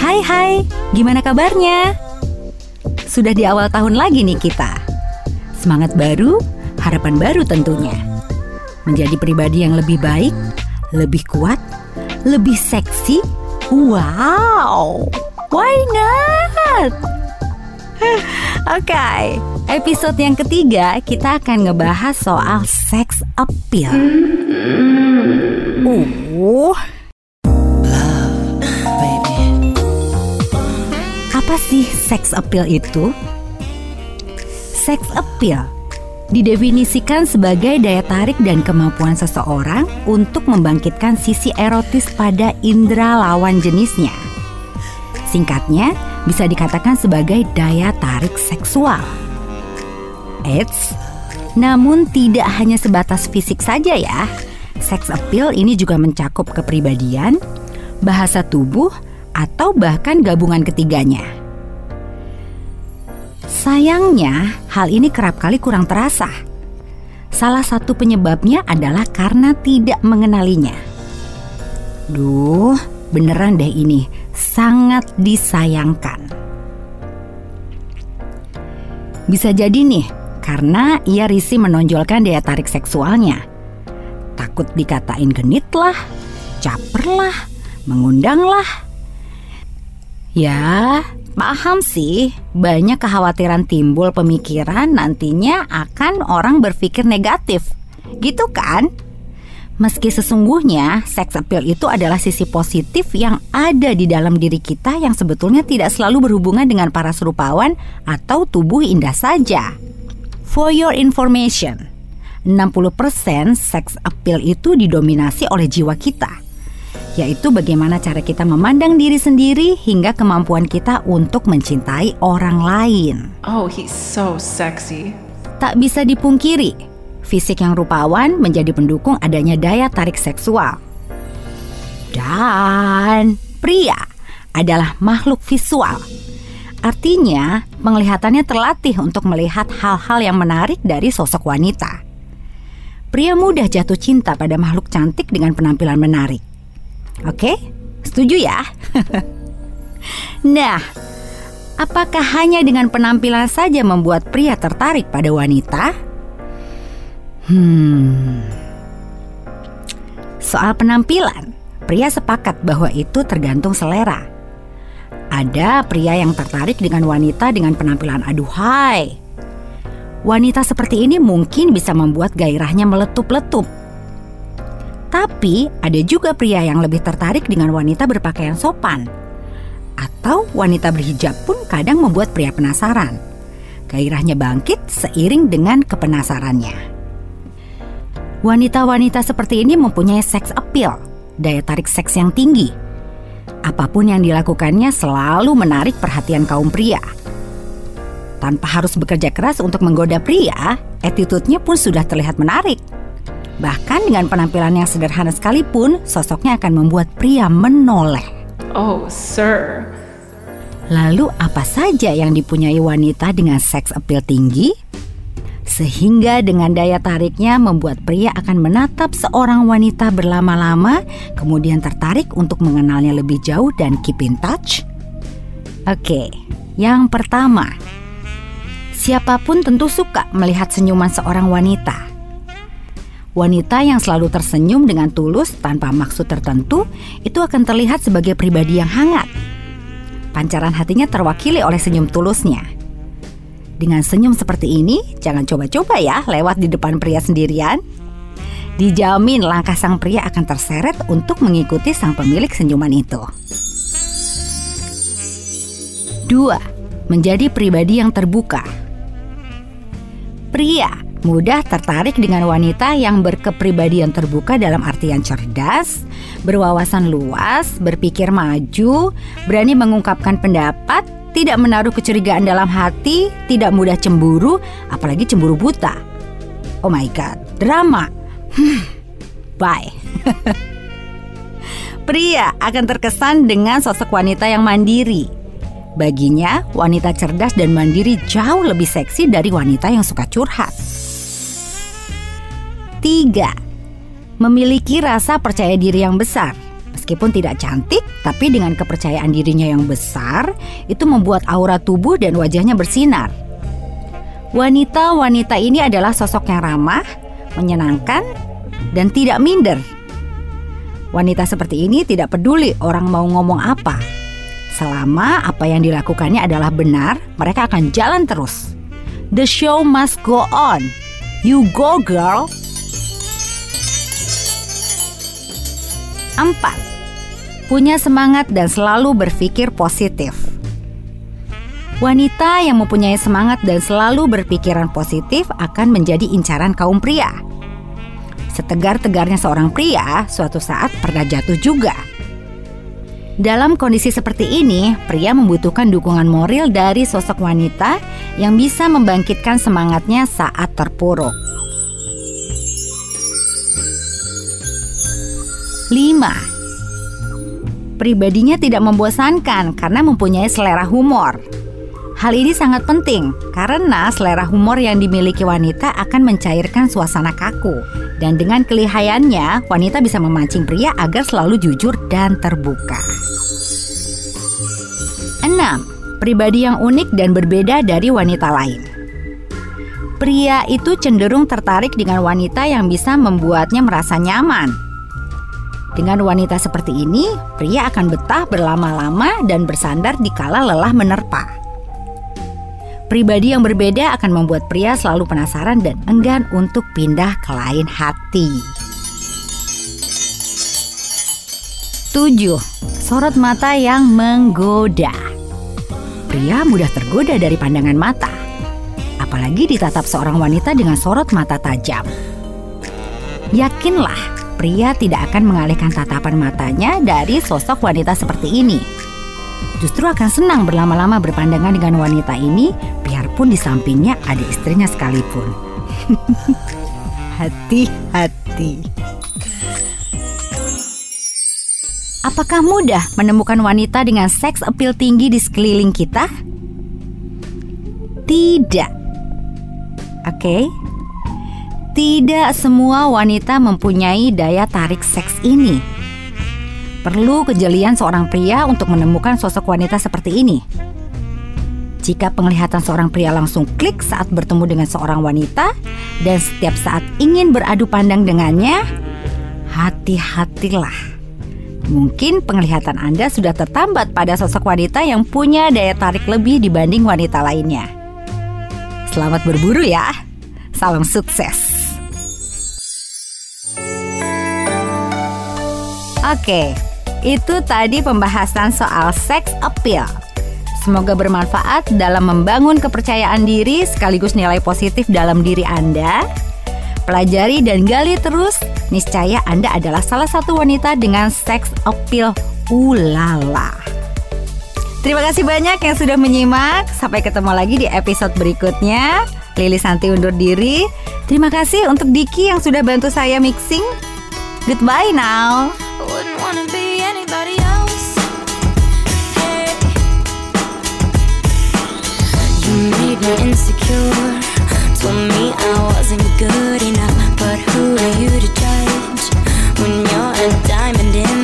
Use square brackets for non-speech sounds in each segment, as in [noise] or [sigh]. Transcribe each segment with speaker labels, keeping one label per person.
Speaker 1: Hai hai, gimana kabarnya? Sudah di awal tahun lagi nih kita. Semangat baru, harapan baru tentunya. Menjadi pribadi yang lebih baik, lebih kuat, lebih seksi. Wow, why not? Oke, [laughs] okay, episode yang ketiga kita akan ngebahas soal sex appeal. Uh, apa sih sex appeal itu? Sex appeal didefinisikan sebagai daya tarik dan kemampuan seseorang untuk membangkitkan sisi erotis pada indera lawan jenisnya. Singkatnya, bisa dikatakan sebagai daya tarik seksual. Eits, namun tidak hanya sebatas fisik saja ya. Sex appeal ini juga mencakup kepribadian, bahasa tubuh, atau bahkan gabungan ketiganya. Sayangnya, hal ini kerap kali kurang terasa. Salah satu penyebabnya adalah karena tidak mengenalinya. Duh, beneran deh ini, sangat disayangkan. Bisa jadi nih, karena ia risih menonjolkan daya tarik seksualnya. Takut dikatain genit lah, caper lah, mengundang lah. Ya, Paham sih, banyak kekhawatiran timbul pemikiran nantinya akan orang berpikir negatif. Gitu kan? Meski sesungguhnya seks appeal itu adalah sisi positif yang ada di dalam diri kita yang sebetulnya tidak selalu berhubungan dengan para serupawan atau tubuh indah saja. For your information, 60% seks appeal itu didominasi oleh jiwa kita yaitu bagaimana cara kita memandang diri sendiri hingga kemampuan kita untuk mencintai orang lain.
Speaker 2: Oh, he's so sexy.
Speaker 1: Tak bisa dipungkiri, fisik yang rupawan menjadi pendukung adanya daya tarik seksual. Dan pria adalah makhluk visual. Artinya, penglihatannya terlatih untuk melihat hal-hal yang menarik dari sosok wanita. Pria mudah jatuh cinta pada makhluk cantik dengan penampilan menarik. Oke, setuju ya? [laughs] nah, apakah hanya dengan penampilan saja membuat pria tertarik pada wanita? Hmm. Soal penampilan, pria sepakat bahwa itu tergantung selera. Ada pria yang tertarik dengan wanita dengan penampilan aduhai. Wanita seperti ini mungkin bisa membuat gairahnya meletup-letup tapi ada juga pria yang lebih tertarik dengan wanita berpakaian sopan. Atau wanita berhijab pun kadang membuat pria penasaran. Gairahnya bangkit seiring dengan kepenasarannya. Wanita-wanita seperti ini mempunyai seks appeal, daya tarik seks yang tinggi. Apa pun yang dilakukannya selalu menarik perhatian kaum pria. Tanpa harus bekerja keras untuk menggoda pria, attitude-nya pun sudah terlihat menarik. Bahkan dengan penampilan yang sederhana sekalipun, sosoknya akan membuat pria menoleh.
Speaker 2: Oh, sir.
Speaker 1: Lalu apa saja yang dipunyai wanita dengan seks appeal tinggi? Sehingga dengan daya tariknya membuat pria akan menatap seorang wanita berlama-lama, kemudian tertarik untuk mengenalnya lebih jauh dan keep in touch? Oke, yang pertama, siapa pun tentu suka melihat senyuman seorang wanita. Wanita yang selalu tersenyum dengan tulus tanpa maksud tertentu itu akan terlihat sebagai pribadi yang hangat. Pancaran hatinya terwakili oleh senyum tulusnya. Dengan senyum seperti ini, jangan coba-coba ya lewat di depan pria sendirian. Dijamin langkah sang pria akan terseret untuk mengikuti sang pemilik senyuman itu. 2. Menjadi pribadi yang terbuka. Pria mudah tertarik dengan wanita yang berkepribadian terbuka dalam artian cerdas, berwawasan luas, berpikir maju, berani mengungkapkan pendapat, tidak menaruh kecurigaan dalam hati, tidak mudah cemburu, apalagi cemburu buta. Oh my god, drama. Hmm, bye. [laughs] Pria akan terkesan dengan sosok wanita yang mandiri. Baginya, wanita cerdas dan mandiri jauh lebih seksi dari wanita yang suka curhat. Tiga, memiliki rasa percaya diri yang besar. Meskipun tidak cantik, tapi dengan kepercayaan dirinya yang besar, itu membuat aura tubuh dan wajahnya bersinar. Wanita-wanita ini adalah sosok yang ramah, menyenangkan, dan tidak minder. Wanita seperti ini tidak peduli orang mau ngomong apa. Selama apa yang dilakukannya adalah benar, mereka akan jalan terus. The show must go on. You go girl. 4. Punya semangat dan selalu berpikir positif. Wanita yang mempunyai semangat dan selalu berpikiran positif akan menjadi incaran kaum pria. Setegar-tegarnya seorang pria, suatu saat pernah jatuh juga. Dalam kondisi seperti ini, pria membutuhkan dukungan moral dari sosok wanita yang bisa membangkitkan semangatnya saat terpuruk. 5. Pribadinya tidak membosankan karena mempunyai selera humor. Hal ini sangat penting karena selera humor yang dimiliki wanita akan mencairkan suasana kaku. Dan dengan kelihayannya, wanita bisa memancing pria agar selalu jujur dan terbuka. 6. Pribadi yang unik dan berbeda dari wanita lain. Pria itu cenderung tertarik dengan wanita yang bisa membuatnya merasa nyaman. Dengan wanita seperti ini, pria akan betah berlama-lama dan bersandar di kala lelah menerpa. Pribadi yang berbeda akan membuat pria selalu penasaran dan enggan untuk pindah ke lain hati. 7. Sorot mata yang menggoda. Pria mudah tergoda dari pandangan mata, apalagi ditatap seorang wanita dengan sorot mata tajam. Yakinlah, pria tidak akan mengalihkan tatapan matanya dari sosok wanita seperti ini justru akan senang berlama-lama berpandangan dengan wanita ini, biarpun di sampingnya ada istrinya sekalipun. [laughs] Hati-hati. Apakah mudah menemukan wanita dengan seks appeal tinggi di sekeliling kita? Tidak. Oke. Okay? Tidak semua wanita mempunyai daya tarik seks ini. Perlu kejelian seorang pria untuk menemukan sosok wanita seperti ini. Jika penglihatan seorang pria langsung klik saat bertemu dengan seorang wanita dan setiap saat ingin beradu pandang dengannya, hati-hatilah. Mungkin penglihatan Anda sudah tertambat pada sosok wanita yang punya daya tarik lebih dibanding wanita lainnya. Selamat berburu ya. Salam sukses. Oke, itu tadi pembahasan soal sex appeal. Semoga bermanfaat dalam membangun kepercayaan diri sekaligus nilai positif dalam diri Anda. Pelajari dan gali terus, niscaya Anda adalah salah satu wanita dengan sex appeal ulala. Terima kasih banyak yang sudah menyimak. Sampai ketemu lagi di episode berikutnya. Lili Santi undur diri. Terima kasih untuk Diki yang sudah bantu saya mixing. Goodbye now. Made me insecure. Told me I wasn't good enough. But who are you to judge? When you're a diamond in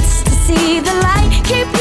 Speaker 1: gets to see the light.
Speaker 3: Keep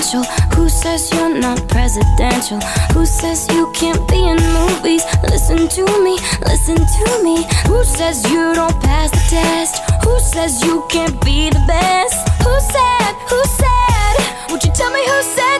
Speaker 3: Who says you're not presidential? Who says you can't be in movies? Listen to me, listen to me. Who says you don't pass the test? Who says you can't be the best? Who said, who said? Would you tell me who said